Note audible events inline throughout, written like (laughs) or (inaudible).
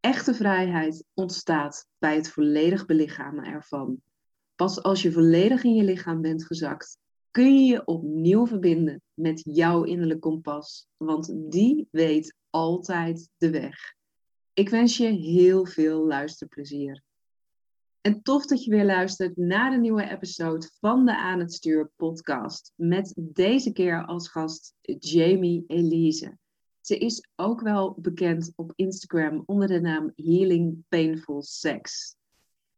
Echte vrijheid ontstaat bij het volledig belichamen ervan. Pas als je volledig in je lichaam bent gezakt, kun je je opnieuw verbinden met jouw innerlijk kompas, want die weet altijd de weg. Ik wens je heel veel luisterplezier. En tof dat je weer luistert naar de nieuwe episode van de Aan het Stuur podcast. Met deze keer als gast Jamie Elise. Ze is ook wel bekend op Instagram onder de naam Healing Painful Sex.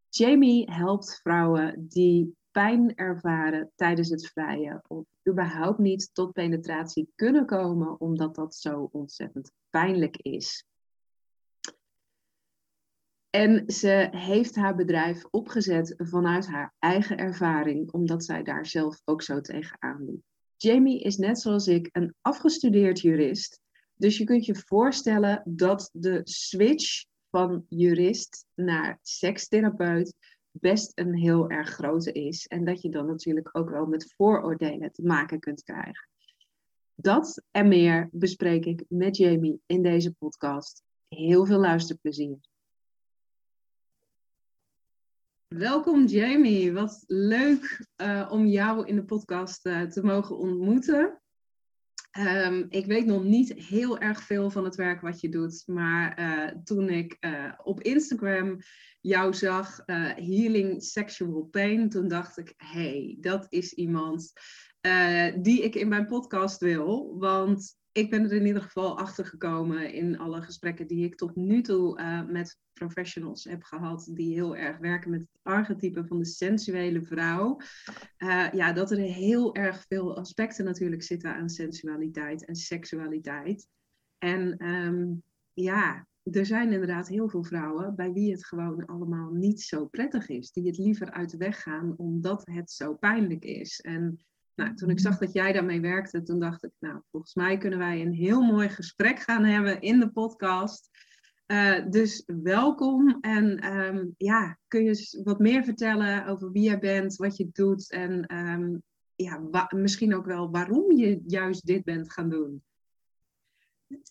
Jamie helpt vrouwen die pijn ervaren tijdens het vrije of überhaupt niet tot penetratie kunnen komen omdat dat zo ontzettend pijnlijk is. En ze heeft haar bedrijf opgezet vanuit haar eigen ervaring, omdat zij daar zelf ook zo tegenaan liep. Jamie is net zoals ik een afgestudeerd jurist. Dus je kunt je voorstellen dat de switch van jurist naar sekstherapeut best een heel erg grote is. En dat je dan natuurlijk ook wel met vooroordelen te maken kunt krijgen. Dat en meer bespreek ik met Jamie in deze podcast. Heel veel luisterplezier. Welkom Jamie, wat leuk uh, om jou in de podcast uh, te mogen ontmoeten. Um, ik weet nog niet heel erg veel van het werk wat je doet, maar uh, toen ik op Instagram jou zag, Healing Sexual Pain, toen dacht ik, hey, dat is iemand die ik in mijn podcast wil. Want ik ben er in ieder geval achter gekomen in alle gesprekken die ik tot nu toe uh, met professionals heb gehad, die heel erg werken met het archetype van de sensuele vrouw. Uh, ja, dat er heel erg veel aspecten natuurlijk zitten aan sensualiteit en seksualiteit. En um, ja, er zijn inderdaad heel veel vrouwen bij wie het gewoon allemaal niet zo prettig is. Die het liever uit de weg gaan omdat het zo pijnlijk is. En nou, toen ik zag dat jij daarmee werkte, toen dacht ik, nou, volgens mij kunnen wij een heel mooi gesprek gaan hebben in de podcast. Uh, dus welkom en um, ja, kun je wat meer vertellen over wie jij bent, wat je doet en um, ja, misschien ook wel waarom je juist dit bent gaan doen.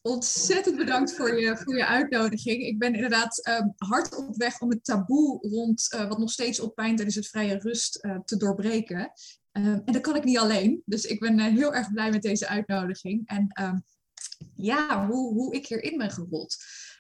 Ontzettend bedankt voor je, voor je uitnodiging. Ik ben inderdaad um, hard op weg om het taboe rond uh, wat nog steeds op pijn tijdens het vrije rust uh, te doorbreken. Um, en dat kan ik niet alleen. Dus ik ben uh, heel erg blij met deze uitnodiging. En um, ja, hoe, hoe ik hierin ben gerold.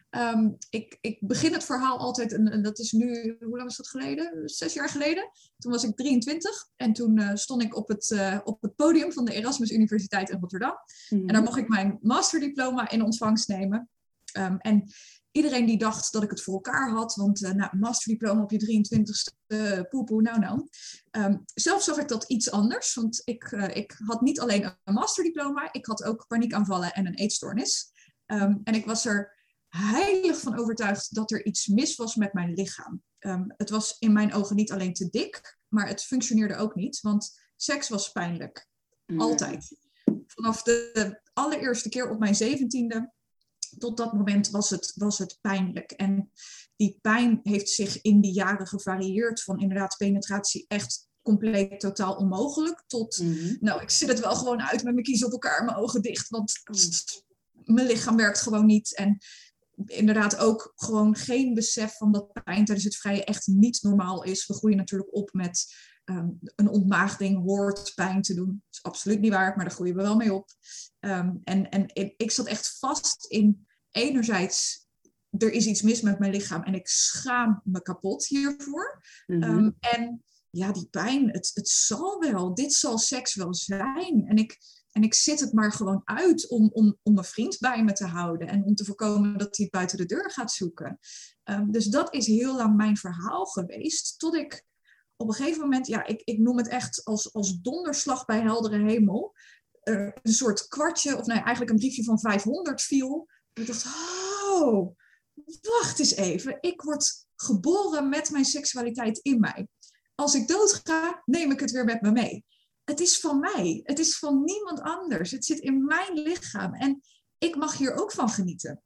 Um, ik, ik begin het verhaal altijd, en, en, dat is nu, hoe lang is dat geleden? Zes jaar geleden. Toen was ik 23 en toen uh, stond ik op het, uh, op het podium van de Erasmus Universiteit in Rotterdam. Mm. En daar mocht ik mijn masterdiploma in ontvangst nemen. Um, en iedereen die dacht dat ik het voor elkaar had, want uh, nou, masterdiploma op je 23ste, uh, poepoe, nou nou. Um, zelf zag ik dat iets anders, want ik, uh, ik had niet alleen een masterdiploma, ik had ook paniekaanvallen en een eetstoornis. Um, en ik was er heilig van overtuigd dat er iets mis was met mijn lichaam. Um, het was in mijn ogen niet alleen te dik, maar het functioneerde ook niet, want seks was pijnlijk. Mm. Altijd. Vanaf de allereerste keer op mijn zeventiende tot dat moment was het, was het pijnlijk. En die pijn heeft zich in die jaren gevarieerd van inderdaad penetratie echt compleet totaal onmogelijk tot, mm -hmm. nou, ik zit het wel gewoon uit met mijn kiezen op elkaar mijn ogen dicht, want mm. mijn lichaam werkt gewoon niet. En inderdaad ook gewoon geen besef van dat pijn tijdens het vrije echt niet normaal is. We groeien natuurlijk op met um, een ontmaagding hoort pijn te doen. Dat is absoluut niet waar, maar daar groeien we wel mee op. Um, en, en ik zat echt vast in enerzijds, er is iets mis met mijn lichaam en ik schaam me kapot hiervoor. Mm -hmm. um, en ja, die pijn, het, het zal wel, dit zal seks wel zijn. En ik, en ik zit het maar gewoon uit om, om, om mijn vriend bij me te houden en om te voorkomen dat hij het buiten de deur gaat zoeken. Um, dus dat is heel lang mijn verhaal geweest, tot ik op een gegeven moment, ja, ik, ik noem het echt als, als donderslag bij heldere hemel, een soort kwartje, of nee, eigenlijk een briefje van 500 viel. En ik dacht, oh, wacht eens even, ik word geboren met mijn seksualiteit in mij. Als ik doodga, neem ik het weer met me mee. Het is van mij. Het is van niemand anders. Het zit in mijn lichaam. En ik mag hier ook van genieten.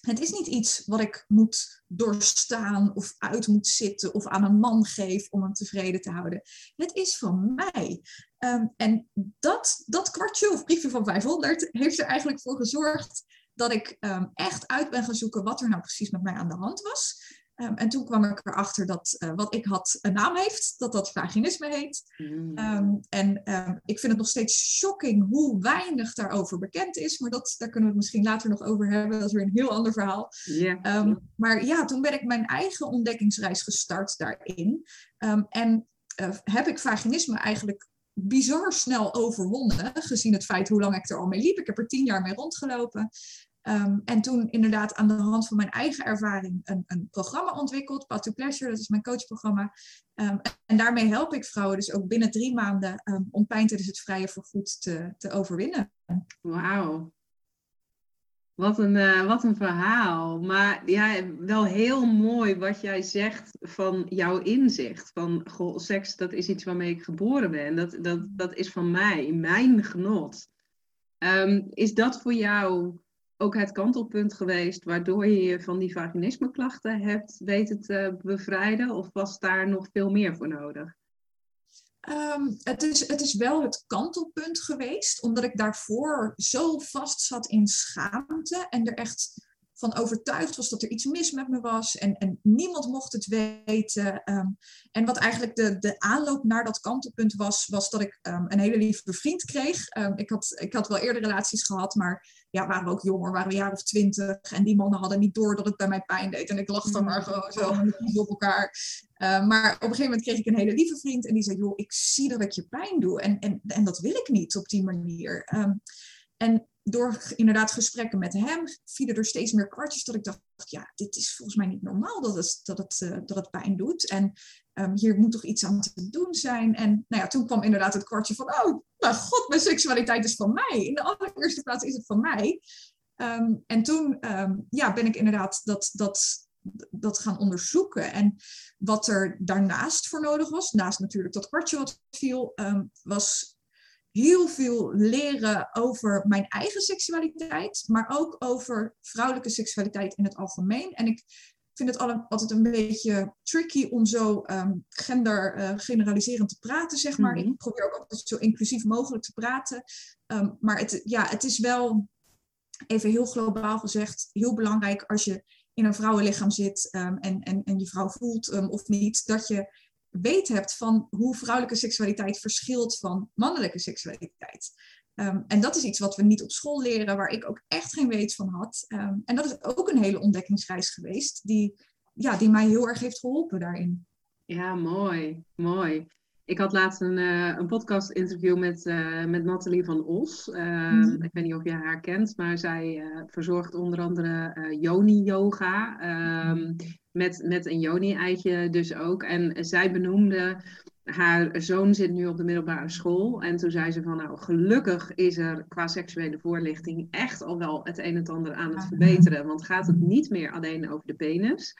Het is niet iets wat ik moet doorstaan of uit moet zitten of aan een man geef om hem tevreden te houden. Het is van mij. Ehm, en dat, dat kwartje of briefje van 500 heeft er eigenlijk voor gezorgd dat ik ehm, echt uit ben gaan zoeken wat er nou precies met mij aan de hand was. Ehm, en toen kwam ik erachter dat uh, wat ik had een naam heeft, dat dat vaginisme heet. Mm. Ehm, en ehm, ik vind het nog steeds shocking hoe weinig daarover bekend is. Maar dat, daar kunnen we het misschien later nog over hebben. Dat is weer een heel ander verhaal. Yeah. maar ja, toen ben ik mijn eigen ontdekkingsreis gestart daarin. en uh, heb ik vaginisme eigenlijk bizar snel overwonnen, gezien het feit hoe lang ik er al mee liep. Ik heb er tien jaar mee rondgelopen. Ehm, en toen inderdaad aan de hand van mijn eigen ervaring een, een programma ontwikkeld, Path to Pleasure, dat is mijn coachprogramma. Um, en daarmee help ik vrouwen dus ook binnen drie maanden um, om pijn tijdens het vrije vergoed te, te overwinnen. Wauw. Wat een, uh, wat een verhaal. Maar ja, wel heel mooi wat jij zegt van jouw inzicht. Van goh, seks, dat is iets waarmee ik geboren ben. Dat, dat, dat is van mij, mijn genot. is dat voor jou ook het kantelpunt geweest waardoor je je van die vaginismeklachten hebt weten te bevrijden? Of was daar nog veel meer voor nodig? Um, het, is, het is wel het kantelpunt geweest, omdat ik daarvoor zo vast zat in schaamte en er echt van overtuigd was dat er iets mis met me was en, en niemand mocht het weten. Ehm, en wat eigenlijk de, de aanloop naar dat kantelpunt was, was dat ik um, een hele lieve vriend kreeg. Um, ik, had, ik had wel eerder relaties gehad, maar ja, waren we ook jonger, waren we een jaar of twintig. En die mannen hadden niet door dat het bij mij pijn deed. En ik lag dan maar gewoon zo op elkaar. maar op een gegeven moment kreeg ik een hele lieve vriend en die zei, joh, ik zie dat ik je pijn doe. En, en, en dat wil ik niet op die manier. en door inderdaad gesprekken met hem vielen er steeds meer kwartjes dat ik dacht, ja, dit is volgens mij niet normaal dat het, dat het, uh, dat het pijn doet. En um, hier moet toch iets aan te doen zijn. En nou ja, toen kwam inderdaad het kwartje van, oh, mijn god, mijn seksualiteit is van mij. In de allereerste plaats is het van mij. Um, en toen um, ja, ben ik inderdaad dat, dat, dat gaan onderzoeken. En wat er daarnaast voor nodig was, naast natuurlijk dat kwartje wat viel, was heel veel leren over mijn eigen seksualiteit, maar ook over vrouwelijke seksualiteit in het algemeen. En ik vind het altijd een beetje tricky om zo um, gender uh, generaliserend te praten, zeg maar. Mhm. Ik probeer ook altijd zo inclusief mogelijk te praten. Um, maar het, ja, het is wel, even heel globaal gezegd, heel belangrijk als je in een vrouwenlichaam zit um, en, en, en je vrouw voelt of niet, dat je weet hebt van hoe vrouwelijke seksualiteit verschilt van mannelijke seksualiteit. Um, en dat is iets wat we niet op school leren, waar ik ook echt geen weet van had. Um, en dat is ook een hele ontdekkingsreis geweest, die, ja, die mij heel erg heeft geholpen daarin. Ja, mooi, mooi. Ik had laatst een, uh, een podcast-interview met, uh, met Nathalie van Os. Uh, mm. Ik weet niet of je haar kent, maar zij uh, verzorgt onder andere Yoni-yoga. Um, met, met een Yoni-eitje dus ook. En zij benoemde, haar zoon zit nu op de middelbare school. En toen zei ze van, nou, gelukkig is er qua seksuele voorlichting echt al wel het een en ander aan het verbeteren. Want gaat het niet meer alleen over de penis.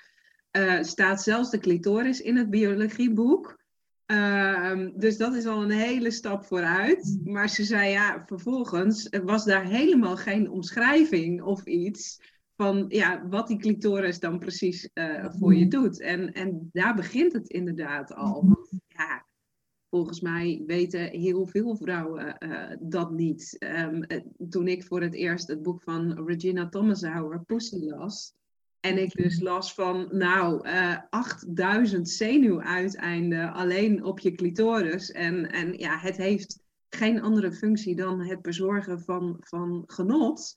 staat zelfs de clitoris in het biologieboek. Ehm, dus dat is al een hele stap vooruit. Maar ze zei ja, vervolgens was daar helemaal geen omschrijving of iets van ja, wat die clitoris dan precies uh, voor je doet. En, en daar begint het inderdaad al. Want ja, volgens mij weten heel veel vrouwen uh, dat niet. Um, toen ik voor het eerst het boek van Regina Thomashauer, Pussy, las, en ik dus las van, nou, uh, 8000 zenuwuiteinden alleen op je clitoris. En, en ja, het heeft geen andere functie dan het bezorgen van, van genot.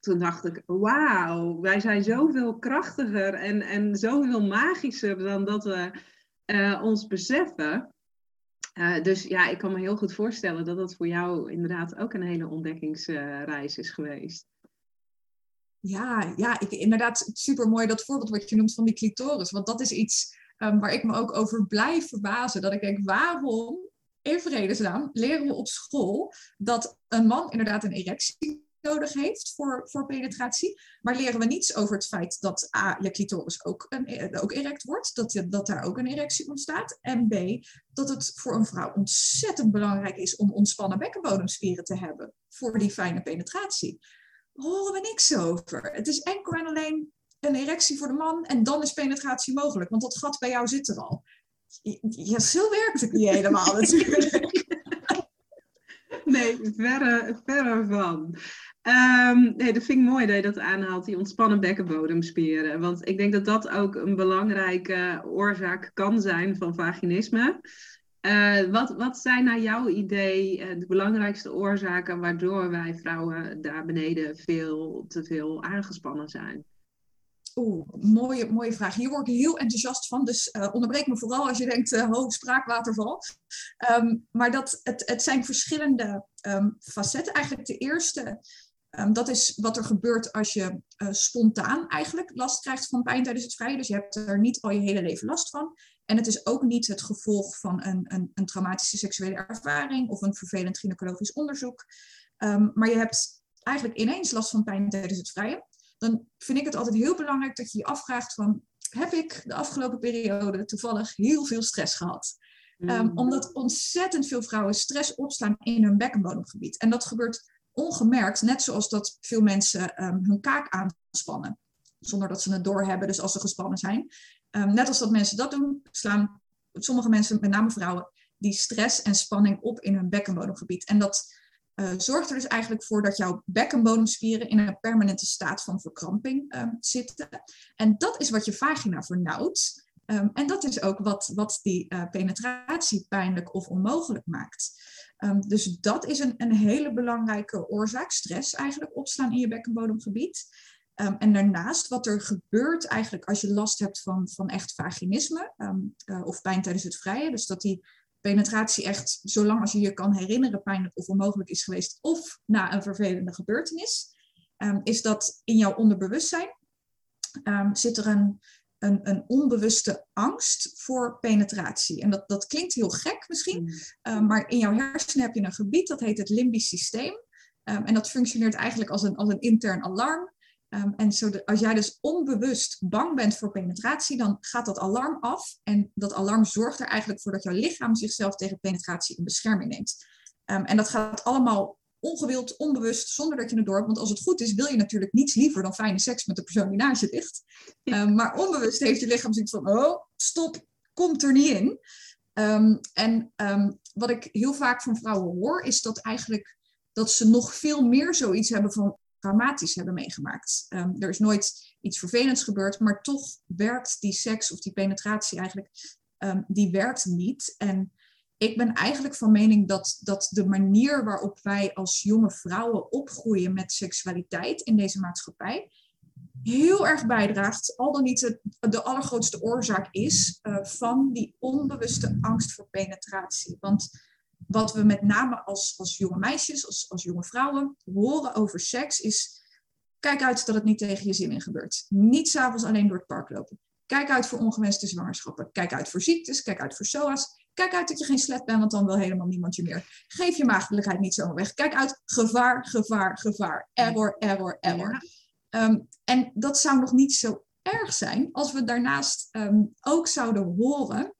Toen dacht ik, wauw, wij zijn zoveel krachtiger en, en zoveel magischer dan dat we uh, ons beseffen. Uh, dus ja, ik kan me heel goed voorstellen dat dat voor jou inderdaad ook een hele ontdekkingsreis is geweest. Ja, ja ik, inderdaad super mooi dat voorbeeld wat je noemt van die clitoris. Want dat is iets um, waar ik me ook over blijf verbazen. Dat ik denk, waarom in vredesnaam leren we op school dat een man inderdaad een erectie nodig heeft voor, voor penetratie. Maar leren we niets over het feit dat A, je clitoris ook, een, eh, ook erect wordt, dat, dat daar ook een erectie ontstaat. En B, dat het voor een vrouw ontzettend belangrijk is om ontspannen bekkenbodemspieren te hebben voor die fijne penetratie. Horen we niks over. Het is enkel en alleen een erectie voor de man en dan is penetratie mogelijk, want dat gat bij jou zit er al. Ja, zo werkt het niet helemaal natuurlijk. (laughs) Nee, verre, verre van. Um, nee, dat vind ik mooi dat je dat aanhaalt, die ontspannen bekkenbodemspieren. Want ik denk dat dat ook een belangrijke oorzaak kan zijn van vaginisme. Uh, wat, wat zijn naar jouw idee uh, de belangrijkste oorzaken waardoor wij vrouwen daar beneden veel te veel aangespannen zijn? Oeh, mooie, mooie vraag. Hier word ik heel enthousiast van. Dus uh, onderbreek me vooral als je denkt, uh, ho, spraakwaterval. Um, maar dat, het, het zijn verschillende um, facetten. Eigenlijk de eerste, um, dat is wat er gebeurt als je uh, spontaan eigenlijk last krijgt van pijn tijdens het vrije. Dus je hebt er niet al je hele leven last van. En het is ook niet het gevolg van een, een, een traumatische seksuele ervaring of een vervelend gynaecologisch onderzoek. maar je hebt eigenlijk ineens last van pijn tijdens het vrije dan vind ik het altijd heel belangrijk dat je je afvraagt van, heb ik de afgelopen periode toevallig heel veel stress gehad? Um, omdat ontzettend veel vrouwen stress opslaan in hun bekkenbodemgebied. En dat gebeurt ongemerkt, net zoals dat veel mensen um, hun kaak aanspannen. Zonder dat ze het doorhebben, dus als ze gespannen zijn. Um, net als dat mensen dat doen, slaan sommige mensen, met name vrouwen, die stress en spanning op in hun bekkenbodemgebied. En dat uh, zorgt er dus eigenlijk voor dat jouw bekkenbodemspieren in een permanente staat van verkramping um, zitten. En dat is wat je vagina vernauwt. En dat is ook wat, wat die uh, penetratie pijnlijk of onmogelijk maakt. Um, dus dat is een, een hele belangrijke oorzaak, stress eigenlijk, opslaan in je bekkenbodemgebied. Um, en daarnaast, wat er gebeurt eigenlijk als je last hebt van, van echt vaginisme um, uh, of pijn tijdens het vrije, dus dat die penetratie echt, zolang als je je kan herinneren, pijnlijk of onmogelijk is geweest, of na een vervelende gebeurtenis, is dat in jouw onderbewustzijn zit er een, een, een, onbewuste angst voor penetratie. En dat, dat klinkt heel gek misschien, um, maar in jouw hersenen heb je een gebied dat heet het limbisch systeem. en dat functioneert eigenlijk als een, als een intern alarm. Um, en zo de, als jij dus onbewust bang bent voor penetratie, dan gaat dat alarm af. En dat alarm zorgt er eigenlijk voor dat jouw lichaam zichzelf tegen penetratie in bescherming neemt. Um, en dat gaat allemaal ongewild, onbewust, zonder dat je het door hebt. Want als het goed is, wil je natuurlijk niets liever dan fijne seks met de persoon die naast je ligt. Um, maar onbewust heeft je lichaam zoiets van, oh, stop, komt er niet in. en wat ik heel vaak van vrouwen hoor, is dat eigenlijk dat ze nog veel meer zoiets hebben van traumatisch hebben meegemaakt. Er is nooit iets vervelends gebeurd, maar toch werkt die seks of die penetratie eigenlijk, die werkt niet. En ik ben eigenlijk van mening dat, dat de manier waarop wij als jonge vrouwen opgroeien met seksualiteit in deze maatschappij heel erg bijdraagt, al dan niet de, de allergrootste oorzaak is uh, van die onbewuste angst voor penetratie. Want wat we met name als, als jonge meisjes, als, als jonge vrouwen horen over seks is... Kijk uit dat het niet tegen je zin in gebeurt. Niet s'avonds alleen door het park lopen. Kijk uit voor ongewenste zwangerschappen. Kijk uit voor ziektes. Kijk uit voor SOA's. Kijk uit dat je geen slet bent, want dan wil helemaal niemand je meer. Geef je maagdelijkheid niet zomaar weg. Kijk uit, gevaar, gevaar, gevaar. Error, error, error. Um, en dat zou nog niet zo erg zijn als we daarnaast um, ook zouden horen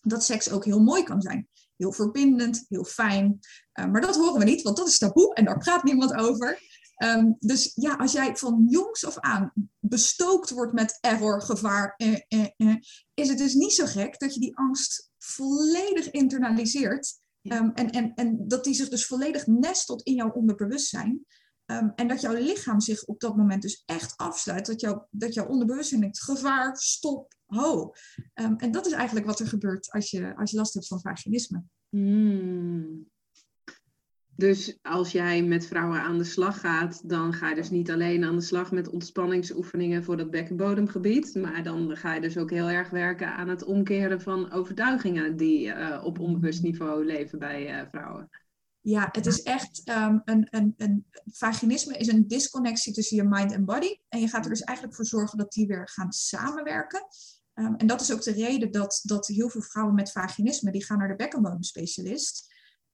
dat seks ook heel mooi kan zijn heel verbindend, heel fijn. Uh, maar dat horen we niet, want dat is taboe en daar praat niemand over. Um, dus ja, als jij van jongs af aan bestookt wordt met error, gevaar, eh, eh, eh, is het dus niet zo gek dat je die angst volledig internaliseert. Um, en, en, en dat die zich dus volledig nestelt in jouw onderbewustzijn. Um, en dat jouw lichaam zich op dat moment dus echt afsluit. Dat, jou, dat jouw onderbewustzijn denkt, gevaar, stop, ho. Um, en dat is eigenlijk wat er gebeurt als je, als je last hebt van vaginisme. Hmm. Dus als jij met vrouwen aan de slag gaat, dan ga je dus niet alleen aan de slag met ontspanningsoefeningen voor dat bekkenbodemgebied, maar dan ga je dus ook heel erg werken aan het omkeren van overtuigingen die uh, op onbewust niveau leven bij uh, vrouwen. Ja, het is echt um, een, een, een vaginisme is een disconnectie tussen je mind en body. En je gaat er dus eigenlijk voor zorgen dat die weer gaan samenwerken. Um, en dat is ook de reden dat, dat heel veel vrouwen met vaginisme, die gaan naar de bekkenbodemspecialist.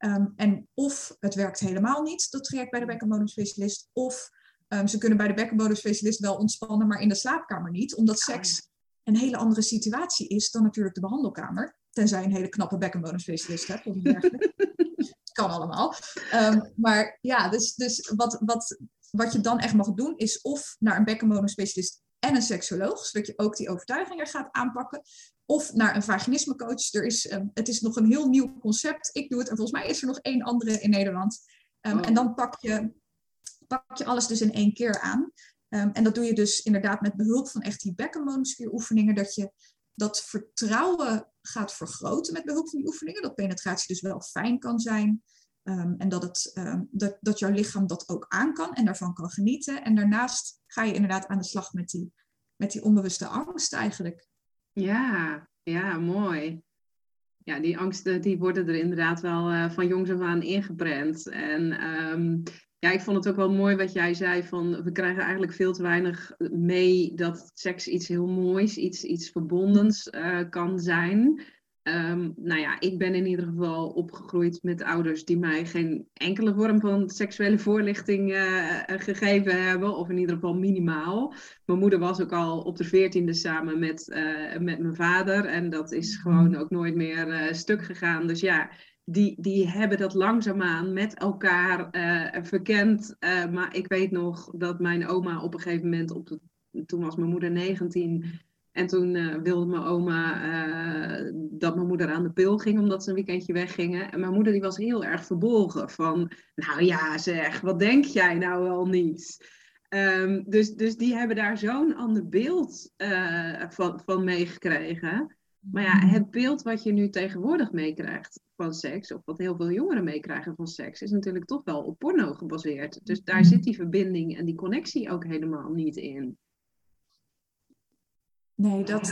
Ehm, en of het werkt helemaal niet, dat traject bij de bekkenbodemspecialist. Of um, ze kunnen bij de bekkenbodemspecialist wel ontspannen, maar in de slaapkamer niet. Omdat ah, seks een hele andere situatie is dan natuurlijk de behandelkamer. Tenzij je een hele knappe bekkenbodemspecialist hebt of dergelijke. (laughs) kan allemaal. Ehm, maar ja, dus, dus wat, wat, wat je dan echt mag doen is of naar een bekkenbodemspecialist en een seksoloog, zodat je ook die overtuigingen gaat aanpakken. Of naar een vaginismecoach. Er is, um, het is nog een heel nieuw concept. Ik doe het en volgens mij is er nog één andere in Nederland. Um, En dan pak je, pak je alles dus in één keer aan. Um, en dat doe je dus inderdaad met behulp van echt die bekkenbodemspieroefeningen. Dat je dat vertrouwen gaat vergroten met behulp van die oefeningen. Dat penetratie dus wel fijn kan zijn. Um, en dat, het, um, dat, dat jouw lichaam dat ook aan kan en daarvan kan genieten. En daarnaast ga je inderdaad aan de slag met die, met die onbewuste angst eigenlijk. Ja, ja, mooi. Ja, die angsten die worden er inderdaad wel uh, van jongs af aan ingeprent. En um, ja, ik vond het ook wel mooi wat jij zei van we krijgen eigenlijk veel te weinig mee dat seks iets heel moois, iets, iets verbondens uh, kan zijn. Um, nou ja, ik ben in ieder geval opgegroeid met ouders die mij geen enkele vorm van seksuele voorlichting uh, gegeven hebben, of in ieder geval minimaal. Mijn moeder was ook al op de veertiende samen met, uh, met mijn vader en dat is gewoon ook nooit meer uh, stuk gegaan. Dus ja, die, die hebben dat langzaamaan met elkaar verkend. maar ik weet nog dat mijn oma op een gegeven moment, op de, toen was mijn moeder 19, en toen uh, wilde mijn oma uh, dat mijn moeder aan de pil ging, omdat ze een weekendje weggingen. En mijn moeder die was heel erg verbolgen van, nou ja zeg, wat denk jij nou wel niet? Um, dus, dus die hebben daar zo'n ander beeld uh, van, van meegekregen. Maar ja, mhm. het beeld wat je nu tegenwoordig meekrijgt van seks, of wat heel veel jongeren meekrijgen van seks, is natuurlijk toch wel op porno gebaseerd. Dus daar mhm. zit die verbinding en die connectie ook helemaal niet in. Nee, dat,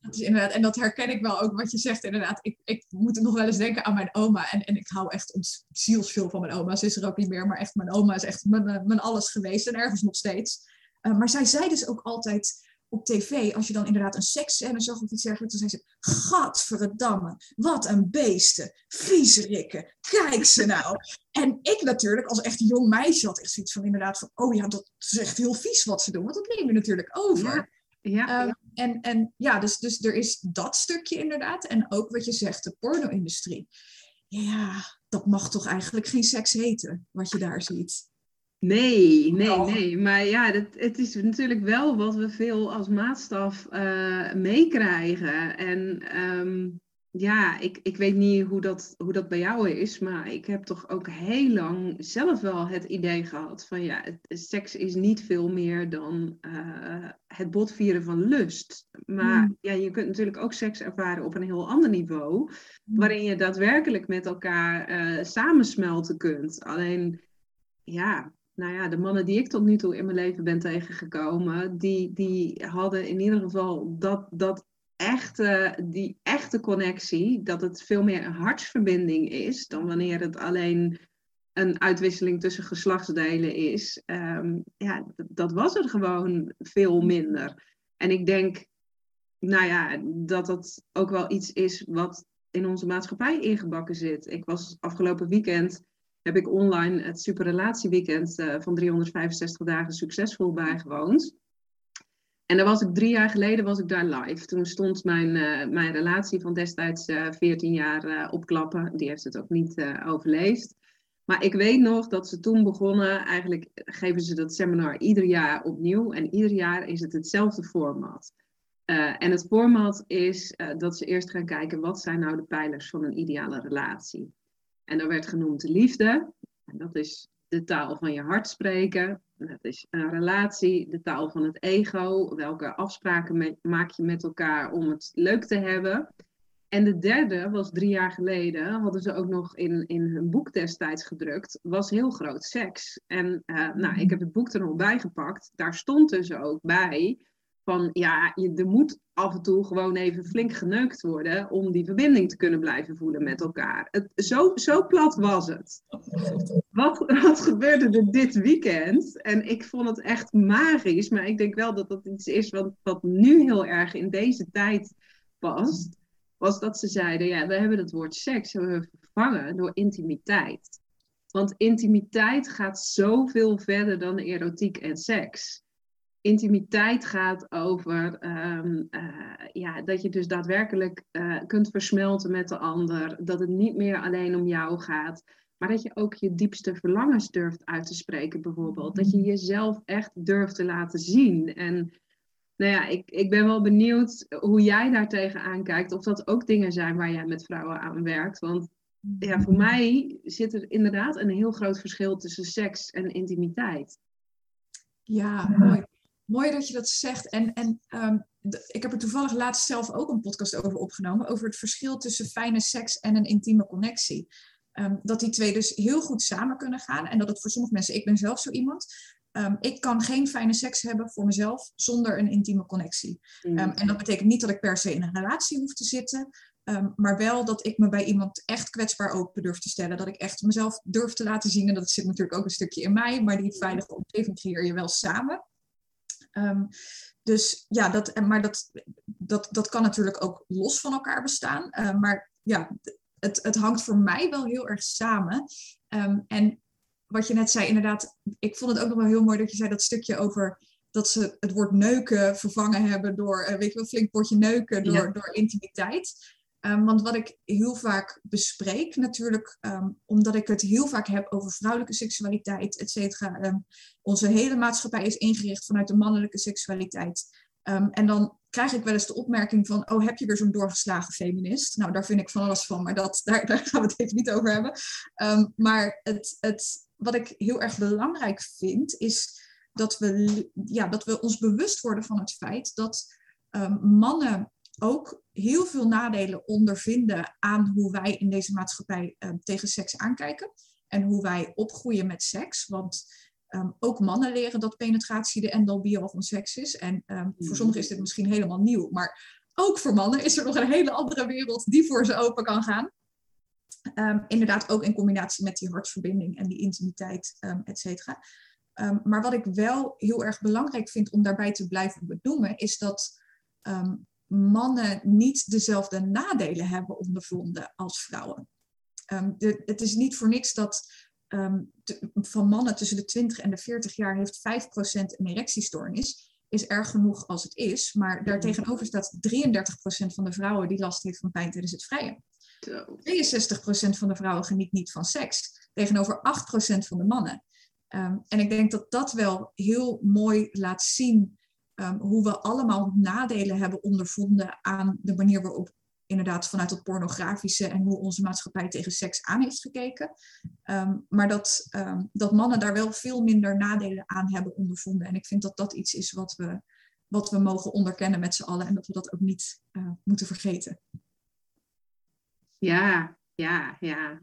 dat, is inderdaad. En dat herken ik wel ook wat je zegt, inderdaad. Ik, ik moet nog wel eens denken aan mijn oma. En, en ik hou echt zielsveel van mijn oma. Ze is er ook niet meer, maar echt, mijn oma is echt mijn, eh, mijn alles geweest en ergens nog steeds. Uh, maar zij zei dus ook altijd op tv, als je dan inderdaad een seksscène zag of iets dergelijks, dan zei ze: Gadverdamme, wat een beesten, viezerikken, kijk ze nou. En ik natuurlijk, als echt jong meisje, had echt zoiets van inderdaad van: Oh ja, dat is echt heel vies wat ze doen, want dat neem je natuurlijk over. Ja, um, En, en ja, dus, dus er is dat stukje inderdaad. En ook wat je zegt, de porno-industrie. Ja, dat mag toch eigenlijk geen seks heten, wat je daar ziet. Nee, nee, nee. Maar ja, dat, het is natuurlijk wel wat we veel als maatstaf uh, meekrijgen. En um, ja, ik, ik weet niet hoe dat, hoe dat bij jou is, maar ik heb toch ook heel lang zelf wel het idee gehad van ja, seks is niet veel meer dan uh, het botvieren van lust. Maar hmm. ja, je kunt natuurlijk ook seks ervaren op een heel ander niveau, hmm. waarin je daadwerkelijk met elkaar uh, samensmelten kunt. Alleen, ja, nou ja, de mannen die ik tot nu toe in mijn leven ben tegengekomen, die, die hadden in ieder geval dat, dat echte, die echte connectie, dat het veel meer een hartsverbinding is dan wanneer het alleen een uitwisseling tussen geslachtsdelen is. Um, ja, dat was er gewoon veel minder. En ik denk, nou ja, dat dat ook wel iets is wat in onze maatschappij ingebakken zit. Ik was afgelopen weekend, heb ik online het superrelatieweekend uh, van 365 dagen succesvol bijgewoond. En dan was ik drie jaar geleden was ik daar live. Toen stond mijn, uh, mijn relatie van destijds uh, eh, 14 jaar uh, op klappen. Die heeft het ook niet overleefd. Maar ik weet nog dat ze toen begonnen. Eigenlijk geven ze dat seminar ieder jaar opnieuw. En ieder jaar is het hetzelfde format. en het format is dat ze eerst gaan kijken wat zijn nou de pijlers van een ideale relatie. En daar werd genoemd liefde. En dat is de taal van je hart spreken. Dat is een relatie, de taal van het ego. Welke afspraken maak je met elkaar om het leuk te hebben? En de derde was drie jaar geleden, hadden ze ook nog in, in hun boek destijds gedrukt, was heel groot seks. En uh, nou, ik heb het boek er nog bij gepakt. Daar stond dus ook bij van ja, je, er moet af en toe gewoon even flink geneukt worden om die verbinding te kunnen blijven voelen met elkaar. Het, zo, zo plat was het. Wat, gebeurde er dit weekend? En ik vond het echt magisch, maar ik denk wel dat dat iets is wat, nu heel erg in deze tijd past. Was dat ze zeiden, ja, we hebben het woord seks vervangen door intimiteit. Want intimiteit gaat zoveel verder dan erotiek en seks. Intimiteit gaat over ehm, eh, ja, dat je dus daadwerkelijk uh, kunt versmelten met de ander. Dat het niet meer alleen om jou gaat. Maar dat je ook je diepste verlangens durft uit te spreken, bijvoorbeeld. Dat je jezelf echt durft te laten zien. En nou ja, ik, ik ben wel benieuwd hoe jij daar tegenaan kijkt. Of dat ook dingen zijn waar jij met vrouwen aan werkt. Want ja, voor mij zit er inderdaad een heel groot verschil tussen seks en intimiteit. Ja, mooi. Mooi dat je dat zegt. En, en ehm, ik heb er toevallig laatst zelf ook een podcast over opgenomen. Over het verschil tussen fijne seks en een intieme connectie. Ehm, dat die twee dus heel goed samen kunnen gaan. En dat het voor sommige mensen, ik ben zelf zo iemand. Um, ik kan geen fijne seks hebben voor mezelf zonder een intieme connectie. Mm. en dat betekent niet dat ik per se in een relatie hoef te zitten. maar wel dat ik me bij iemand echt kwetsbaar open durf te stellen. Dat ik echt mezelf durf te laten zien. En dat zit natuurlijk ook een stukje in mij. Maar die veilige omgeving creëer je wel samen. Um, dus ja, dat, maar dat, dat, dat kan natuurlijk ook los van elkaar bestaan. Uh, maar ja, het, het hangt voor mij wel heel erg samen. Um, en wat je net zei, inderdaad, ik vond het ook nog wel heel mooi dat je zei dat stukje over dat ze het woord neuken vervangen hebben door, uh, weet je wel, flink woordje neuken door, door intimiteit. Um, want wat ik heel vaak bespreek, natuurlijk, um, omdat ik het heel vaak heb over vrouwelijke seksualiteit, et cetera. Um, onze hele maatschappij is ingericht vanuit de mannelijke seksualiteit. en dan krijg ik wel eens de opmerking van, oh, heb je weer zo'n doorgeslagen feminist? Nou, daar vind ik van alles van, maar dat, (laughs) daar, daar gaan we het even niet over hebben. maar het, het, wat ik heel erg belangrijk vind, is dat we, ja, dat we ons bewust worden van het feit dat mannen ook heel veel nadelen ondervinden aan hoe wij in deze maatschappij uh, tegen seks aankijken. En hoe wij opgroeien met seks. Want um, ook mannen leren dat penetratie de end-all van seks is. En um, voor sommigen is dit misschien helemaal nieuw. Maar ook voor mannen is er nog een hele andere wereld die voor ze open kan gaan. Um, inderdaad ook in combinatie met die hartverbinding en die intimiteit, et cetera. maar wat ik wel heel erg belangrijk vind om daarbij te blijven benoemen, is dat mannen niet dezelfde nadelen hebben ondervonden als vrouwen. Um, de, het is niet voor niks dat um, van mannen tussen de 20 en de 40 jaar heeft 5% een erectiestoornis. Is erg genoeg als het is, maar daartegenover staat 33% van de vrouwen die last heeft van pijn tijdens het vrijen. 62% van de vrouwen geniet niet van seks, tegenover 8% van de mannen. Um, en ik denk dat dat wel heel mooi laat zien Ehm, hoe we allemaal nadelen hebben ondervonden aan de manier waarop inderdaad vanuit het pornografische en hoe onze maatschappij tegen seks aan heeft gekeken. Ehm, maar dat, ehm, dat mannen daar wel veel minder nadelen aan hebben ondervonden. En ik vind dat dat iets is wat we, wat we mogen onderkennen met z'n allen en dat we dat ook niet uh, moeten vergeten. Ja, ja, ja.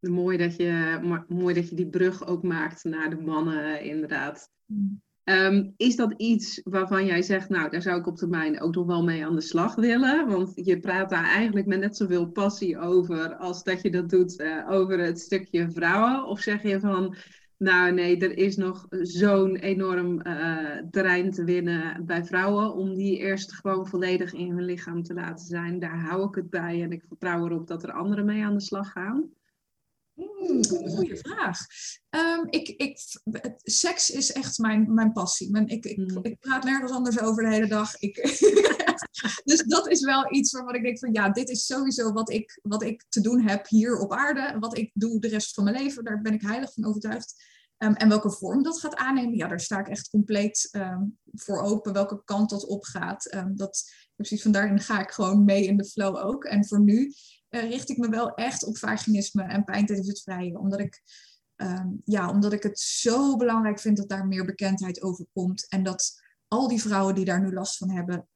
Mooi dat, je, mooi dat je die brug ook maakt naar de mannen, inderdaad. Mm. Um, is dat iets waarvan jij zegt, nou, daar zou ik op termijn ook nog wel mee aan de slag willen? Want je praat daar eigenlijk met net zoveel passie over als dat je dat doet uh, over het stukje vrouwen. Of zeg je van, nou nee, er is nog zo'n enorm uh, terrein te winnen bij vrouwen om die eerst gewoon volledig in hun lichaam te laten zijn. Daar hou ik het bij en ik vertrouw erop dat er anderen mee aan de slag gaan. Hmm, goede vraag. Um, ik, ik, seks is echt mijn, mijn passie. Mijn, ik, ik, hmm. ik, praat nergens anders over de hele dag. Ik, (laughs) dus dat is wel iets waarvan ik denk van ja, dit is sowieso wat ik, wat ik te doen heb hier op aarde. Wat ik doe de rest van mijn leven. Daar ben ik heilig van overtuigd. Um, en welke vorm dat gaat aannemen, ja, daar sta ik echt compleet um, voor open. Welke kant dat op gaat. dat, precies van daarin ga ik gewoon mee in de flow ook. En voor nu uh, richt ik me wel echt op vaginisme en pijn tijdens het vrije. Omdat ik, ehm, ja, omdat ik het zo belangrijk vind dat daar meer bekendheid over komt. En dat al die vrouwen die daar nu last van hebben,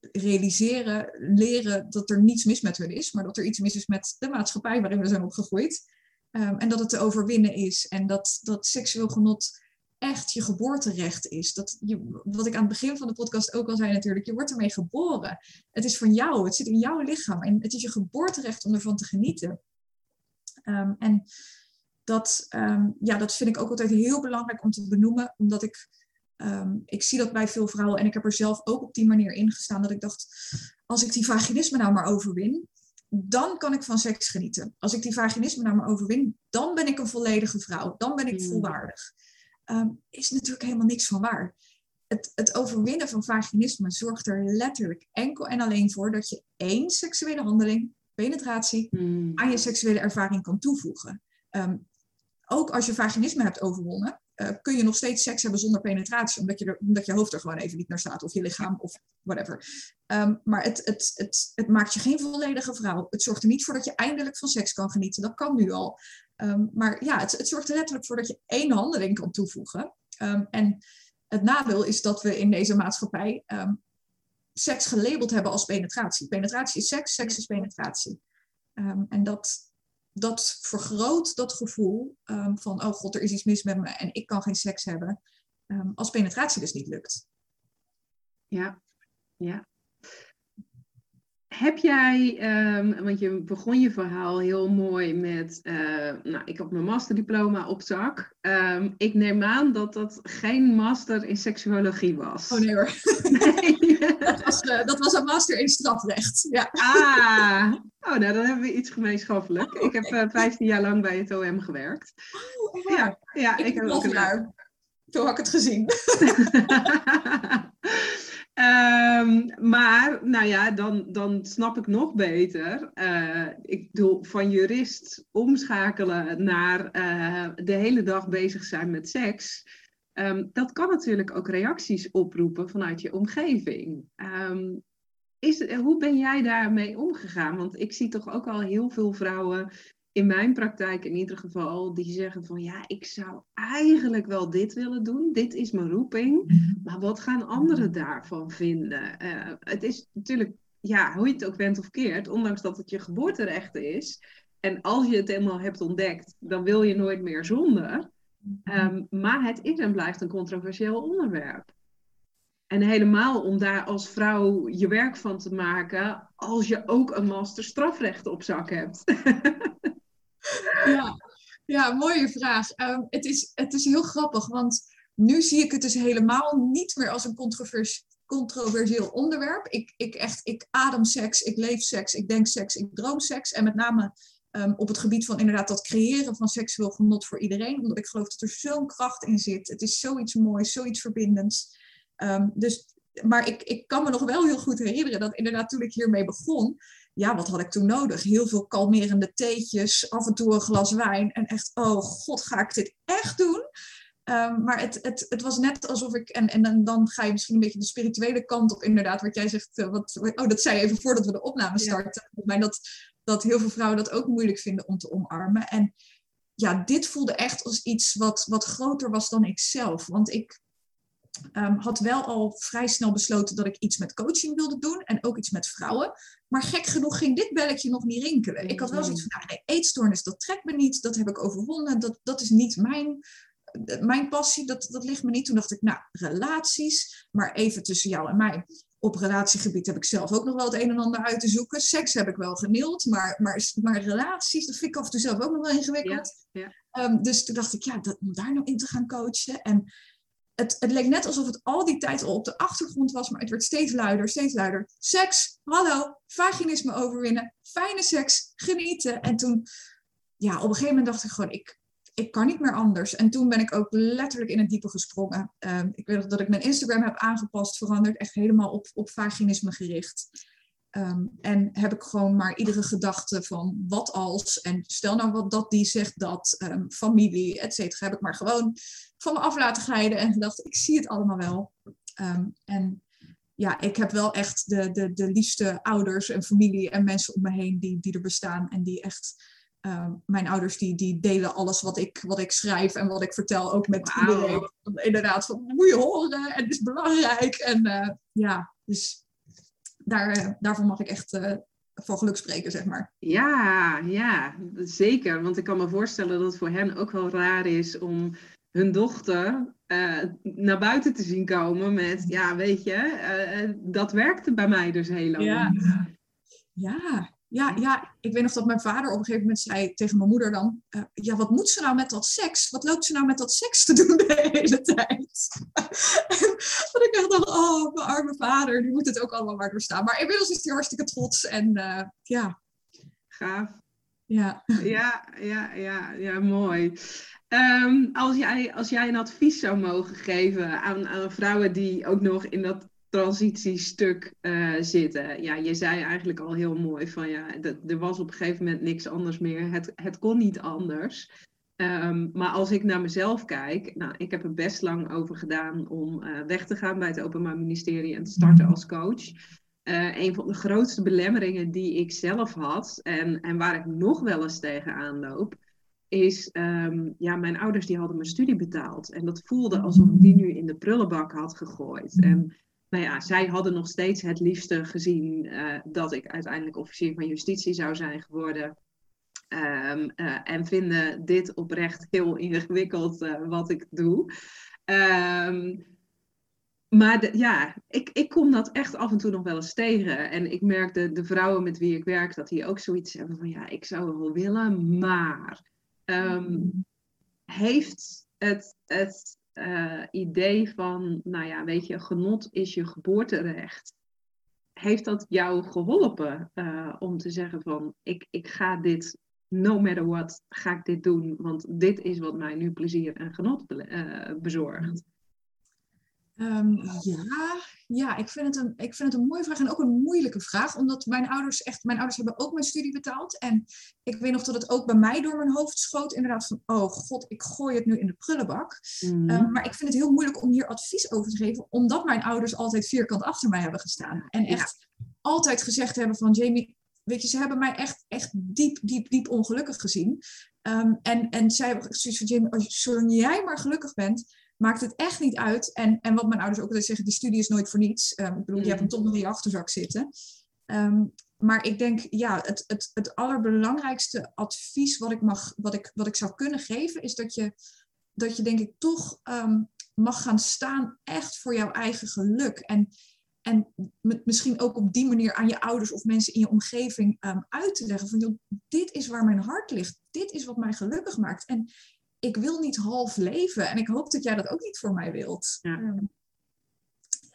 realiseren, leren dat er niets mis met hun is, maar dat er iets mis is met de maatschappij waarin we zijn opgegroeid. Um, en dat het te overwinnen is. En dat, dat seksueel genot echt je geboorterecht is. Dat je, wat ik aan het begin van de podcast ook al zei natuurlijk, je wordt ermee geboren. Het is van jou, het zit in jouw lichaam en het is je geboorterecht om ervan te genieten. Um, en dat, um, ja, dat vind ik ook altijd heel belangrijk om te benoemen, omdat ik, um, ik zie dat bij veel vrouwen en ik heb er zelf ook op die manier in gestaan dat ik dacht, als ik die vaginisme nou maar overwin, dan kan ik van seks genieten. Als ik die vaginisme naar me overwin, dan ben ik een volledige vrouw. Dan ben ik hmm. volwaardig. Um, is natuurlijk helemaal niks van waar. Het, het, overwinnen van vaginisme zorgt er letterlijk enkel en alleen voor dat je één seksuele handeling, penetratie, hmm. aan je seksuele ervaring kan toevoegen. Ehm, ook als je vaginisme hebt overwonnen, uh, kun je nog steeds seks hebben zonder penetratie, omdat je, omdat je hoofd er gewoon even niet naar staat, of je lichaam, of whatever. Um, maar het, het, het, het maakt je geen volledige vrouw. Het zorgt er niet voor dat je eindelijk van seks kan genieten. Dat kan nu al. Um, maar ja, het, het zorgt er letterlijk voor dat je één handeling kan toevoegen. Um, en het nadeel is dat we in deze maatschappij seks gelabeld hebben als penetratie. Penetratie is seks, seks is penetratie. en dat, dat vergroot dat gevoel um, van, oh god, er is iets mis met me en ik kan geen seks hebben, um, als penetratie dus niet lukt. Ja, ja. Heb jij, um, want je begon je verhaal heel mooi met, uh, nou, ik heb mijn masterdiploma op zak. Ik neem aan dat dat geen master in seksuologie was. Oh nee hoor. (laughs) Nee. Dat, was, uh, dat was een master in strafrecht. Ja. Ah, oh, nou dan hebben we iets gemeenschappelijk. Oh, ik heb uh, eh, 15 jaar lang bij het OM gewerkt. Oh, ja, ja, ik, ik heb ook een. Zo had ik het gezien. Um, (laughs) maar, nou ja, dan, dan snap ik nog beter. Uh, ik bedoel, van jurist omschakelen naar uh, de hele dag bezig zijn met seks. Um, dat kan natuurlijk ook reacties oproepen vanuit je omgeving. Um, is, hoe ben jij daarmee omgegaan? Want ik zie toch ook al heel veel vrouwen in mijn praktijk in ieder geval, die zeggen van ja, ik zou eigenlijk wel dit willen doen. Dit is mijn roeping. Mhm. Maar wat gaan anderen daarvan vinden? Uh, het is natuurlijk, ja, hoe je het ook bent of keert, ondanks dat het je geboorterecht is. En als je het eenmaal hebt ontdekt, dan wil je nooit meer zonder. Um, maar het is en blijft een controversieel onderwerp. En helemaal om daar als vrouw je werk van te maken, als je ook een master strafrecht op zak hebt. ja. ja, mooie vraag. Um, het, is, het is heel grappig, want nu zie ik het dus helemaal niet meer als een controvers controversieel onderwerp. Ik, ik, echt, ik adem seks, ik leef seks, ik denk seks, ik droom seks. En met name um, op het gebied van inderdaad dat creëren van seksueel genot voor iedereen. Omdat ik geloof dat er zo'n kracht in zit. Het is zoiets moois, zoiets verbindends. Um, dus, maar ik, ik kan me nog wel heel goed herinneren dat inderdaad toen ik hiermee begon, ja, wat had ik toen nodig? Heel veel kalmerende theetjes, af en toe een glas wijn. En echt, oh god, ga ik dit echt doen? Um, maar het, het, het was net alsof ik, en, en dan, dan ga je misschien een beetje de spirituele kant op, inderdaad, wat jij zegt. Uh, wat, oh, dat zei je even voordat we de opname starten. Ja. mij dat, dat heel veel vrouwen dat ook moeilijk vinden om te omarmen. En ja, dit voelde echt als iets wat, wat groter was dan ik zelf. Want ik, Um, had wel al vrij snel besloten dat ik iets met coaching wilde doen en ook iets met vrouwen. Maar gek genoeg ging dit belletje nog niet rinkelen. Ik had wel zoiets van, nou, nee, eetstoornis, dat trekt me niet, dat heb ik overwonnen, dat, dat is niet mijn, mijn passie, dat, dat ligt me niet. Toen dacht ik, nou, relaties, maar even tussen jou en mij. Op relatiegebied heb ik zelf ook nog wel het een en ander uit te zoeken. Seks heb ik wel geneeld, maar, maar, maar relaties, dat vind ik af en toe zelf ook nog wel ingewikkeld. Ja, ja. Um, dus toen dacht ik, ja, dat, om daar nou in te gaan coachen. En het, het leek net alsof het al die tijd al op de achtergrond was, maar het werd steeds luider, steeds luider. Seks, hallo, vaginisme overwinnen, fijne seks, genieten. En toen, ja, op een gegeven moment dacht ik gewoon, ik, ik kan niet meer anders. En toen ben ik ook letterlijk in het diepe gesprongen. Uh, ik weet dat ik mijn Instagram heb aangepast, veranderd, echt helemaal op, op vaginisme gericht. Um, en heb ik gewoon maar iedere gedachte van wat als, en stel nou wat dat die zegt dat, um, familie, et cetera, heb ik maar gewoon van me af laten glijden en gedacht, ik zie het allemaal wel. En ja, ik heb wel echt de, de, de liefste ouders en familie en mensen om me heen die, die er bestaan en die echt, mijn ouders die, die delen alles wat ik, wat ik schrijf en wat ik vertel ook met wow. iedereen. Inderdaad, van moet je horen en het is belangrijk. En uh, ja, dus daar, eh, daarvoor mag ik echt uh, voor geluk spreken, zeg maar. Ja, ja, zeker. Want ik kan me voorstellen dat het voor hen ook wel raar is om hun dochter uh, naar buiten te zien komen met, ja, weet je, dat werkte bij mij dus heel lang. Ja. ja, ja, ja, ik weet nog dat mijn vader op een gegeven moment zei tegen mijn moeder dan... Uh, ja, wat moet ze nou met dat seks? Wat loopt ze nou met dat seks te doen de hele tijd? (laughs) dat ik echt dacht, oh, mijn arme vader, die moet het ook allemaal maar doorstaan. Maar inmiddels is hij hartstikke trots en uh, ja... gaaf. Ja. Ja, ja, ja, ja, mooi. Ehm, als, jij, als jij een advies zou mogen geven aan, aan vrouwen die ook nog in dat transitiestuk uh, zitten. Ja, je zei eigenlijk al heel mooi van ja, er was op een gegeven moment niks anders meer. Het, het kon niet anders. Ehm, maar als ik naar mezelf kijk, nou, ik heb er best lang over gedaan om uh, weg te gaan bij het Openbaar Ministerie en te starten als coach. Uh, een van de grootste belemmeringen die ik zelf had en, en waar ik nog wel eens tegenaan loop, is, um, ja, mijn ouders die hadden mijn studie betaald. En dat voelde alsof ik die nu in de prullenbak had gegooid. En nou ja, zij hadden nog steeds het liefste gezien uh, dat ik uiteindelijk officier van justitie zou zijn geworden. Um, uh, en vinden dit oprecht heel ingewikkeld uh, wat ik doe. Um, maar ja, ik, ik kom dat echt af en toe nog wel eens tegen. En ik merk de, de vrouwen met wie ik werk, dat die ook zoiets hebben van ja, ik zou wel willen, maar. Um, heeft het, het uh, idee van, nou ja, weet je, genot is je geboorterecht. Heeft dat jou geholpen uh, om te zeggen van, ik, ik ga dit, no matter what, ga ik dit doen, want dit is wat mij nu plezier en genot uh, bezorgt? Um, ja, ja ik, vind het een, ik vind het een mooie vraag en ook een moeilijke vraag. Omdat mijn ouders echt, mijn ouders hebben ook mijn studie betaald. En ik weet nog dat het ook bij mij door mijn hoofd schoot. Inderdaad van, oh god, ik gooi het nu in de prullenbak. Mm. Um, maar ik vind het heel moeilijk om hier advies over te geven. Omdat mijn ouders altijd vierkant achter mij hebben gestaan. En echt ja. altijd gezegd hebben van, Jamie, weet je, ze hebben mij echt, echt diep, diep, diep ongelukkig gezien. Um, en, en zij hebben zoiets van, Jamie, zolang jij maar gelukkig bent maakt het echt niet uit. En, en wat mijn ouders ook altijd zeggen, die studie is nooit voor niets. Um, ik bedoel, mm. je hebt hem toch nog in je achterzak zitten. Um, maar ik denk, ja, het, het, het allerbelangrijkste advies wat ik, mag, wat, ik, wat ik zou kunnen geven, is dat je, dat je denk ik toch um, mag gaan staan echt voor jouw eigen geluk. En, en misschien ook op die manier aan je ouders of mensen in je omgeving uit te leggen van, joh, dit is waar mijn hart ligt. Dit is wat mij gelukkig maakt. En ik wil niet half leven. En ik hoop dat jij dat ook niet voor mij wilt. Ja. Um,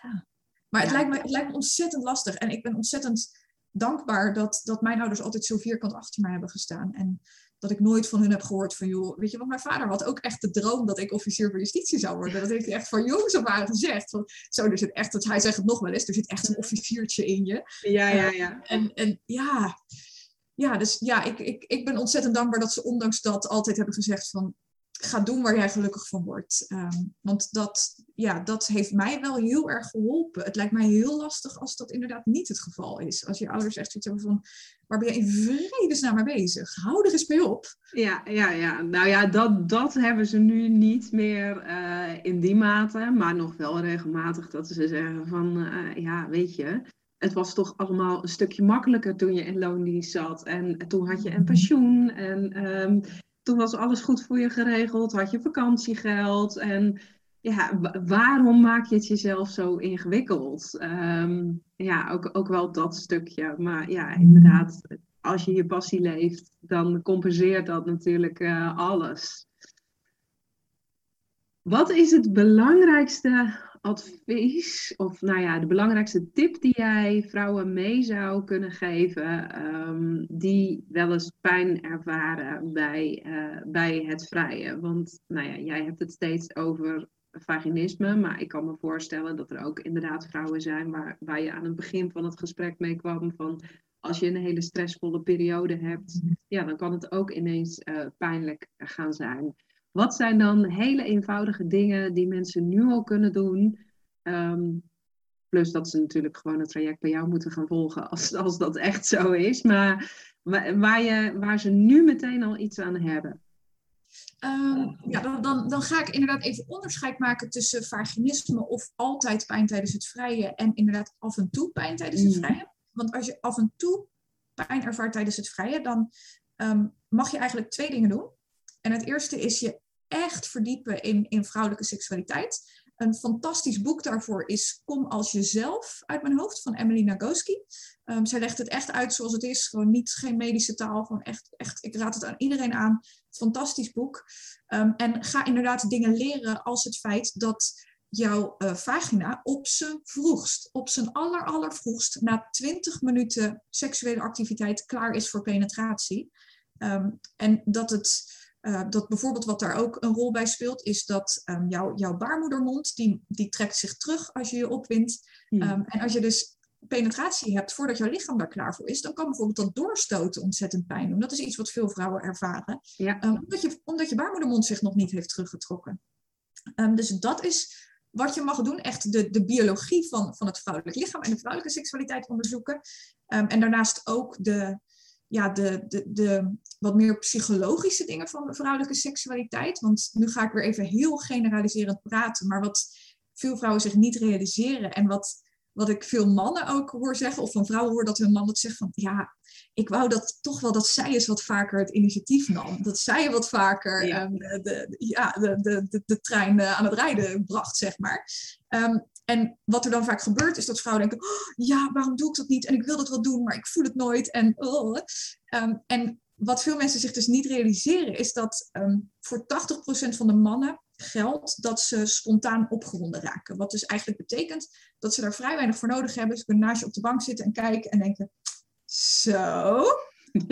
ja. Maar het, ja. lijkt me, het lijkt me ontzettend lastig. En ik ben ontzettend dankbaar dat, dat mijn ouders altijd zo vierkant achter mij hebben gestaan. En dat ik nooit van hun heb gehoord van, joh, weet je wat, mijn vader had ook echt de droom dat ik officier van justitie zou worden. Dat heeft hij echt van jongs af aan gezegd. Van, zo, er zit echt, dat hij zegt het nog wel eens, er zit echt een officiertje in je. Ja, ja, ja. Uh, en, en ja, ja, dus ja, ik, ik, ik ben ontzettend dankbaar dat ze ondanks dat altijd hebben gezegd van, ga doen waar jij gelukkig van wordt. Um, want dat, ja, dat heeft mij wel heel erg geholpen. Het lijkt mij heel lastig als dat inderdaad niet het geval is. Als je ouders echt zoiets hebben van, waar ben je in vredesnaam mee bezig? Hou er eens mee op. Ja, ja, ja. nou ja, dat, dat hebben ze nu niet meer uh, in die mate. Maar nog wel regelmatig dat ze zeggen van, uh, ja, weet je het was toch allemaal een stukje makkelijker toen je in loondienst zat. En toen had je een pensioen. En um, toen was alles goed voor je geregeld, had je vakantiegeld. En ja, waarom maak je het jezelf zo ingewikkeld? Um, ja, ook, ook wel dat stukje. Maar ja, inderdaad, als je je passie leeft, dan compenseert dat natuurlijk uh, alles. Wat is het belangrijkste advies, of nou ja, de belangrijkste tip die jij vrouwen mee zou kunnen geven, um, die wel eens pijn ervaren bij, uh, bij het vrije? Want nou ja, jij hebt het steeds over vaginisme, maar ik kan me voorstellen dat er ook inderdaad vrouwen zijn waar, waar je aan het begin van het gesprek mee kwam van als je een hele stressvolle periode hebt, ja, dan kan het ook ineens uh, pijnlijk gaan zijn. Wat zijn dan hele eenvoudige dingen die mensen nu al kunnen doen? Um, plus dat ze natuurlijk gewoon het traject bij jou moeten gaan volgen als, als dat echt zo is. Maar waar, je, waar ze nu meteen al iets aan hebben. Um, ja, dan, dan, dan, ga ik inderdaad even onderscheid maken tussen vaginisme of altijd pijn tijdens het vrije en inderdaad af en toe pijn tijdens het mm. vrije. Want als je af en toe pijn ervaart tijdens het vrije, dan um, mag je eigenlijk twee dingen doen. En het eerste is je echt verdiepen in, in vrouwelijke seksualiteit. Een fantastisch boek daarvoor is Kom als jezelf uit mijn hoofd van Emily Nagoski. Um, zij legt het echt uit zoals het is. Gewoon niet geen medische taal. Gewoon echt, echt, ik raad het aan iedereen aan. Fantastisch boek. Um, en ga inderdaad dingen leren als het feit dat jouw uh, vagina op zijn vroegst, op zijn aller, allervroegst, na 20 minuten seksuele activiteit klaar is voor penetratie. Ehm, en dat het, uh, dat bijvoorbeeld wat daar ook een rol bij speelt, is dat um, jouw baarmoedermond, die, die trekt zich terug als je je opwindt. Um, en als je dus penetratie hebt voordat jouw lichaam daar klaar voor is, dan kan bijvoorbeeld dat doorstoten ontzettend pijn doen. Dat is iets wat veel vrouwen ervaren. Ja. omdat, je, omdat je baarmoedermond zich nog niet heeft teruggetrokken. dus dat is wat je mag doen, echt de, de biologie van, van het vrouwelijk lichaam en de vrouwelijke seksualiteit onderzoeken. En daarnaast ook de, ja, de, de, de wat meer psychologische dingen van de vrouwelijke seksualiteit. Want nu ga ik weer even heel generaliserend praten, maar wat veel vrouwen zich niet realiseren en wat wat ik veel mannen ook hoor zeggen, of van vrouwen hoor dat hun man het zegt van ja, ik wou dat toch wel dat zij eens wat vaker het initiatief nam. Dat zij wat vaker ja. Um, de, de, ja, de, de, de, trein aan het rijden bracht, zeg maar. Um, en wat er dan vaak gebeurt, is dat vrouwen denken: oh, ja, waarom doe ik dat niet? En ik wil dat wel doen, maar ik voel het nooit. En, oh. um, en wat veel mensen zich dus niet realiseren, is dat voor 80% van de mannen geldt dat ze spontaan opgewonden raken. Wat dus eigenlijk betekent dat ze daar vrij weinig voor nodig hebben. Ze kunnen naast je op de bank zitten en kijken en denken: Zo,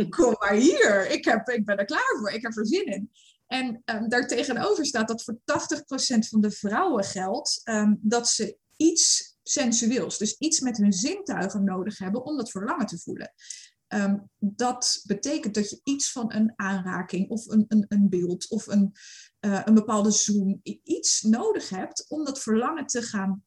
kom maar hier. Ik, heb, ik ben er klaar voor. Ik heb er zin in. En um, daartegenover staat dat voor 80% van de vrouwen geldt dat ze iets sensueels, dus iets met hun zintuigen nodig hebben om dat verlangen te voelen. Um, dat betekent dat je iets van een aanraking of een, een, een beeld of een, uh, een bepaalde zoom, iets nodig hebt om dat verlangen te gaan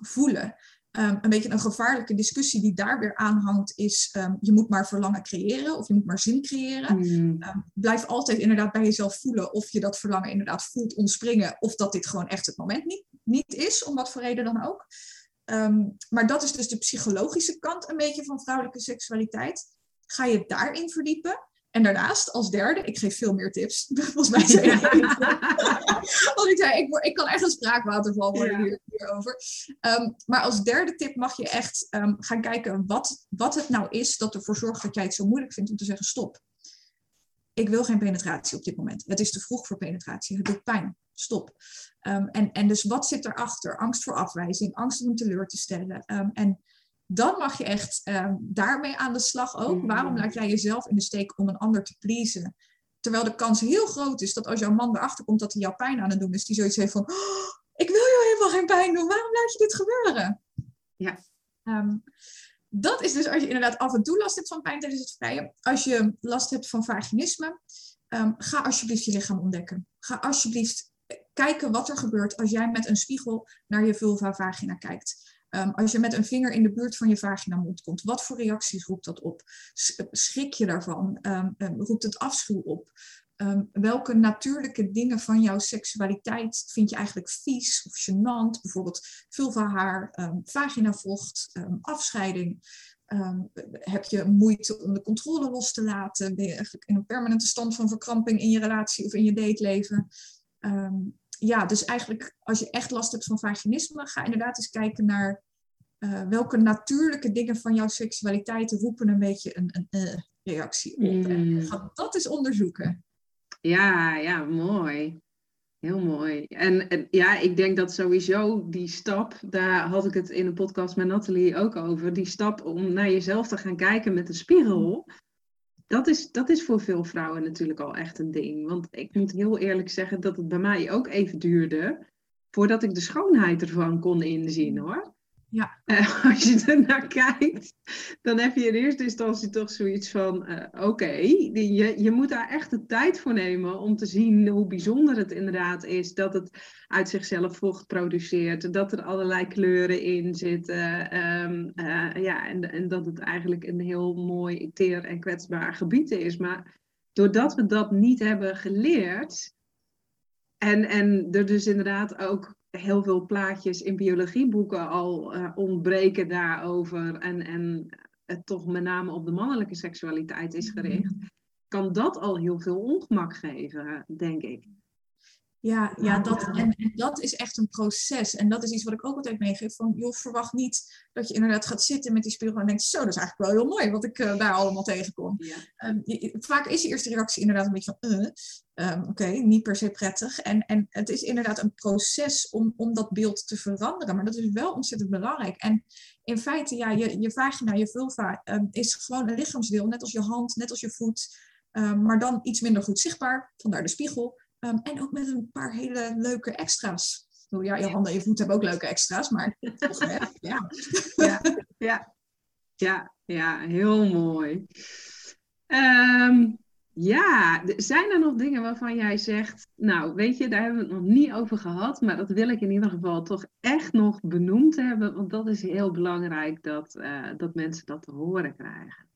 voelen. Um, een beetje een gevaarlijke discussie die daar weer aan hangt is, um, je moet maar verlangen creëren of je moet maar zin creëren. Mm. blijf altijd inderdaad bij jezelf voelen of je dat verlangen inderdaad voelt ontspringen of dat dit gewoon echt het moment niet, niet is, om wat voor reden dan ook. Maar dat is dus de psychologische kant een beetje van vrouwelijke seksualiteit. Ga je daarin verdiepen. En daarnaast, als derde, ik geef veel meer tips. (laughs) Volgens mij zei ik. (laughs) Want ik zei, ik, ik kan echt een spraakwaterval worden ja. hier, hierover. Um, maar als derde tip mag je echt um, gaan kijken wat, wat het nou is dat ervoor zorgt dat jij het zo moeilijk vindt om te zeggen stop. Ik wil geen penetratie op dit moment. Het is te vroeg voor penetratie. Het doet pijn. Stop. Um, en, en dus wat zit erachter? Angst voor afwijzing, angst om teleur te stellen. En dan mag je echt um, daarmee aan de slag ook. Mm. Waarom laat jij jezelf in de steek om een ander te pleasen? Terwijl de kans heel groot is dat als jouw man erachter komt dat hij jou pijn aan het doen is, die zoiets heeft van: oh, Ik wil jou helemaal geen pijn doen, waarom laat je dit gebeuren? Ja. Um, dat is dus als je inderdaad af en toe last hebt van pijn tijdens het vrijen. Als je last hebt van vaginisme, um, ga alsjeblieft je lichaam ontdekken. Ga alsjeblieft kijken wat er gebeurt als jij met een spiegel naar je vulva vagina kijkt. Um, als je met een vinger in de buurt van je vagina mond komt, wat voor reacties roept dat op? Schrik je daarvan? Um, um, roept het afschuw op? welke natuurlijke dingen van jouw seksualiteit vind je eigenlijk vies of gênant? Bijvoorbeeld vulvahaar, vaginavocht, afscheiding. heb je moeite om de controle los te laten? Ben je eigenlijk in een permanente stand van verkramping in je relatie of in je dateleven? Ja, dus eigenlijk als je echt last hebt van vaginisme, ga inderdaad eens kijken naar uh, welke natuurlijke dingen van jouw seksualiteit roepen een beetje een, een uh, reactie op. Mm. En ga dat eens onderzoeken. Ja, ja, mooi. Heel mooi. En, en, ja, ik denk dat sowieso die stap, daar had ik het in een podcast met Nathalie ook over, die stap om naar jezelf te gaan kijken met een spiegel, dat is, dat is voor veel vrouwen natuurlijk al echt een ding. Want ik moet heel eerlijk zeggen dat het bij mij ook even duurde voordat ik de schoonheid ervan kon inzien hoor. Ja. Uh, (laughs) als je er naar kijkt, dan heb je in eerste instantie toch zoiets van: uh, oké, je, je moet daar echt de tijd voor nemen om te zien hoe bijzonder het inderdaad is dat het uit zichzelf vocht produceert, dat er allerlei kleuren in zitten. Um, uh, ja, en, en dat het eigenlijk een heel mooi, teer en kwetsbaar gebied is. Maar doordat we dat niet hebben geleerd. En, en er dus inderdaad ook heel veel plaatjes in biologieboeken al uh, ontbreken daarover en, en het toch met name op de mannelijke seksualiteit is gericht, kan dat al heel veel ongemak geven, denk ik. Ja, ja dat, en, en, dat is echt een proces. En dat is iets wat ik ook altijd meegeef. Van, joh, verwacht niet dat je inderdaad gaat zitten met die spiegel en denkt, zo, dat is eigenlijk wel heel mooi wat ik uh, daar allemaal tegenkom. Ja. Um, vaak is de eerste reactie inderdaad een beetje van, uh, um, oké, niet per se prettig. En, en het is inderdaad een proces om, om dat beeld te veranderen. Maar dat is wel ontzettend belangrijk. En in feite, ja, je, je vagina, je vulva, um, is gewoon een lichaamsdeel, net als je hand, net als je voet. maar dan iets minder goed zichtbaar, vandaar de spiegel. Um, en ook met een paar hele leuke extra's. Ja, je handen en je voeten hebben ook leuke extra's, maar toch, hè? (laughs) Ja. ja. Ja, ja, ja, heel mooi. Um, ja, zijn er nog dingen waarvan jij zegt, nou weet je, daar hebben we het nog niet over gehad, maar dat wil ik in ieder geval toch echt nog benoemd hebben, want dat is heel belangrijk dat, uh, dat mensen dat te horen krijgen.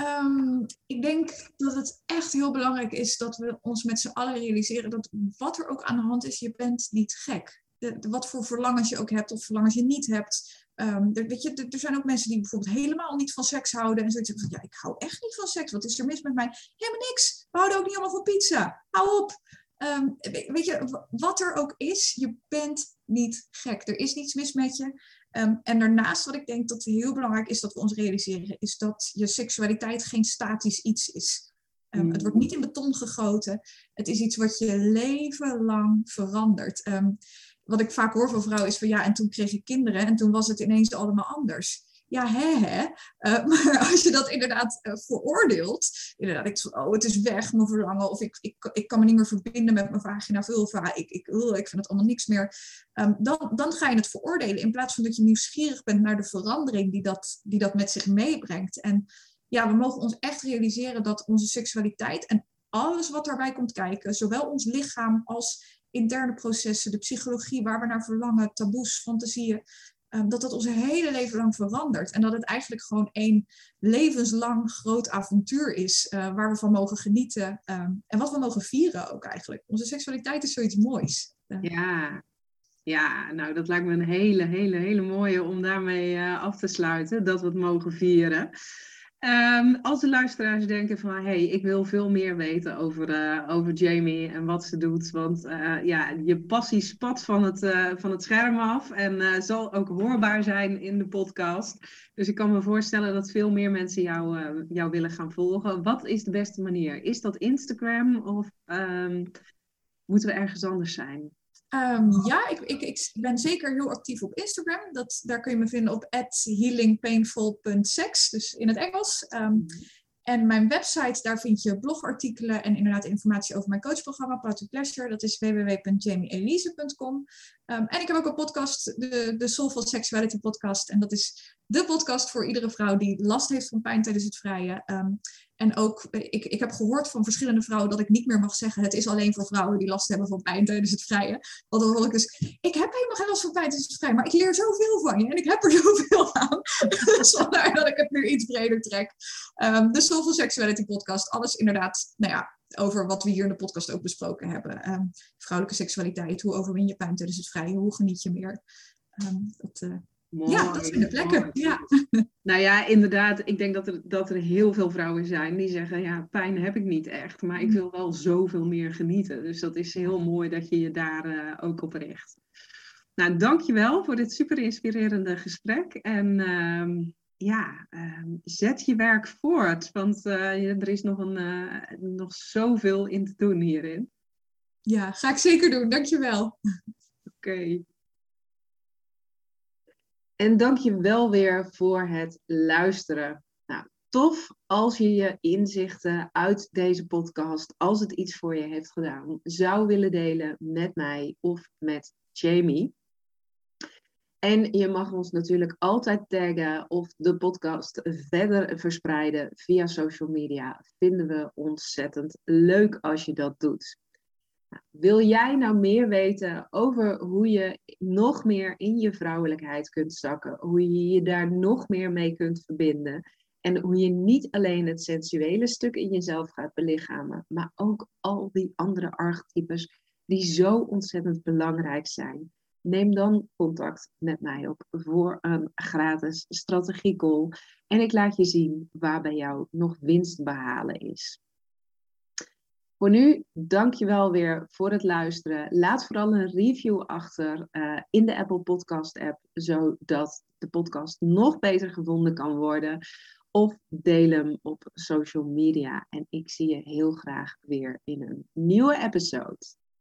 Um, ik denk dat het echt heel belangrijk is dat we ons met z'n allen realiseren dat wat er ook aan de hand is, je bent niet gek. De, wat voor verlangens je ook hebt of verlangens je niet hebt. Um, er, weet je, er zijn ook mensen die bijvoorbeeld helemaal niet van seks houden en zoiets van ja, ik hou echt niet van seks. Wat is er mis met mij? Helemaal niks. We houden ook niet allemaal van pizza. Hou op. Um, weet je, wat er ook is, je bent niet gek. Er is niets mis met je. Ehm, en daarnaast wat ik denk dat heel belangrijk is dat we ons realiseren, is dat je seksualiteit geen statisch iets is. Um, Het wordt niet in beton gegoten. Het is iets wat je leven lang verandert. Um, wat ik vaak hoor van vrouwen is van ja, en toen kreeg ik kinderen en toen was het ineens allemaal anders ja, hè, hè. Uh, (laughs) maar als je dat inderdaad uh, veroordeelt, inderdaad, ik oh, het is weg, mijn verlangen, of ik, ik, ik kan me niet meer verbinden met mijn vagina vulva, ik, ik, uh, ik vind het allemaal niks meer, um, dan, dan ga je het veroordelen, in plaats van dat je nieuwsgierig bent naar de verandering die dat, die dat met zich meebrengt. En ja, we mogen ons echt realiseren dat onze seksualiteit en alles wat daarbij komt kijken, zowel ons lichaam als interne processen, de psychologie waar we naar verlangen, taboes, fantasieën, Ehm, dat dat ons hele leven lang verandert. En dat het eigenlijk gewoon één levenslang groot avontuur is uh, waar we van mogen genieten. Ehm, en wat we mogen vieren ook eigenlijk. Onze seksualiteit is zoiets moois. Ja. ja, nou dat lijkt me een hele, hele, hele mooie om daarmee uh, af te sluiten. Dat we het mogen vieren. Um, als de luisteraars denken van, hey, ik wil veel meer weten over, uh, over Jamie en wat ze doet. Want uh, ja, je passie spat van het, uh, van het scherm af en zal ook hoorbaar zijn in de podcast. Dus ik kan me voorstellen dat veel meer mensen jou, jou willen gaan volgen. Wat is de beste manier? Is dat Instagram of um, moeten we ergens anders zijn? Um, ja, ik, ik, ik, ben zeker heel actief op Instagram. Dat, daar kun je me vinden op healingpainful.sex, dus in het Engels. Um, en mijn website, daar vind je blogartikelen en inderdaad informatie over mijn coachprogramma Power to Pleasure. Dat is www.jamieelise.com. Um, ehm, en ik heb ook een podcast, de, de Soulful Sexuality podcast. En dat is de podcast voor iedere vrouw die last heeft van pijn tijdens het vrije. Um, en ook, ik, ik heb gehoord van verschillende vrouwen dat ik niet meer mag zeggen: het is alleen voor vrouwen die last hebben van pijn tijdens het vrije. Want dan hoor ik dus: ik heb helemaal geen last van pijn tijdens het vrije, maar ik leer zoveel van je en ik heb er (laughs) zoveel aan. dus (laughs) vandaar dat ik het nu iets breder trek. Um, de Soulful Sexuality Podcast, alles inderdaad, nou ja, over wat we hier in de podcast ook besproken hebben. Um, vrouwelijke seksualiteit, hoe overwin je pijn tijdens het vrije, hoe geniet je meer. Um, ja, dat zijn de plekken. Ja. (laughs) Nou ja, inderdaad. Ik denk dat er, dat er heel veel vrouwen zijn die zeggen: Ja, pijn heb ik niet echt, maar ik mm. wil wel zoveel meer genieten. Dus dat is heel mooi dat je je daar uh, ook op richt. Nou, dankjewel voor dit super inspirerende gesprek. En uh, ja, uh, zet je werk voort, want uh, er is nog, een, uh, nog zoveel in te doen hierin. Ja, ga ik zeker doen. Dankjewel. (laughs) Oké. Okay. En dank je wel weer voor het luisteren. Nou, tof als je je inzichten uit deze podcast, als het iets voor je heeft gedaan, zou willen delen met mij of met Jamie. En je mag ons natuurlijk altijd taggen of de podcast verder verspreiden via social media. Vinden we ontzettend leuk als je dat doet. Wil jij nou meer weten over hoe je nog meer in je vrouwelijkheid kunt zakken? Hoe je je daar nog meer mee kunt verbinden? En hoe je niet alleen het sensuele stuk in jezelf gaat belichamen, maar ook al die andere archetypes die zo ontzettend belangrijk zijn. Neem dan contact met mij op voor een gratis strategiecall. En ik laat je zien waar bij jou nog winst behalen is. Voor nu, dankjewel weer voor het luisteren. Laat vooral een review achter uh, in de Apple Podcast app, zodat de podcast nog beter gevonden kan worden. Of deel hem op social media. En ik zie je heel graag weer in een nieuwe episode.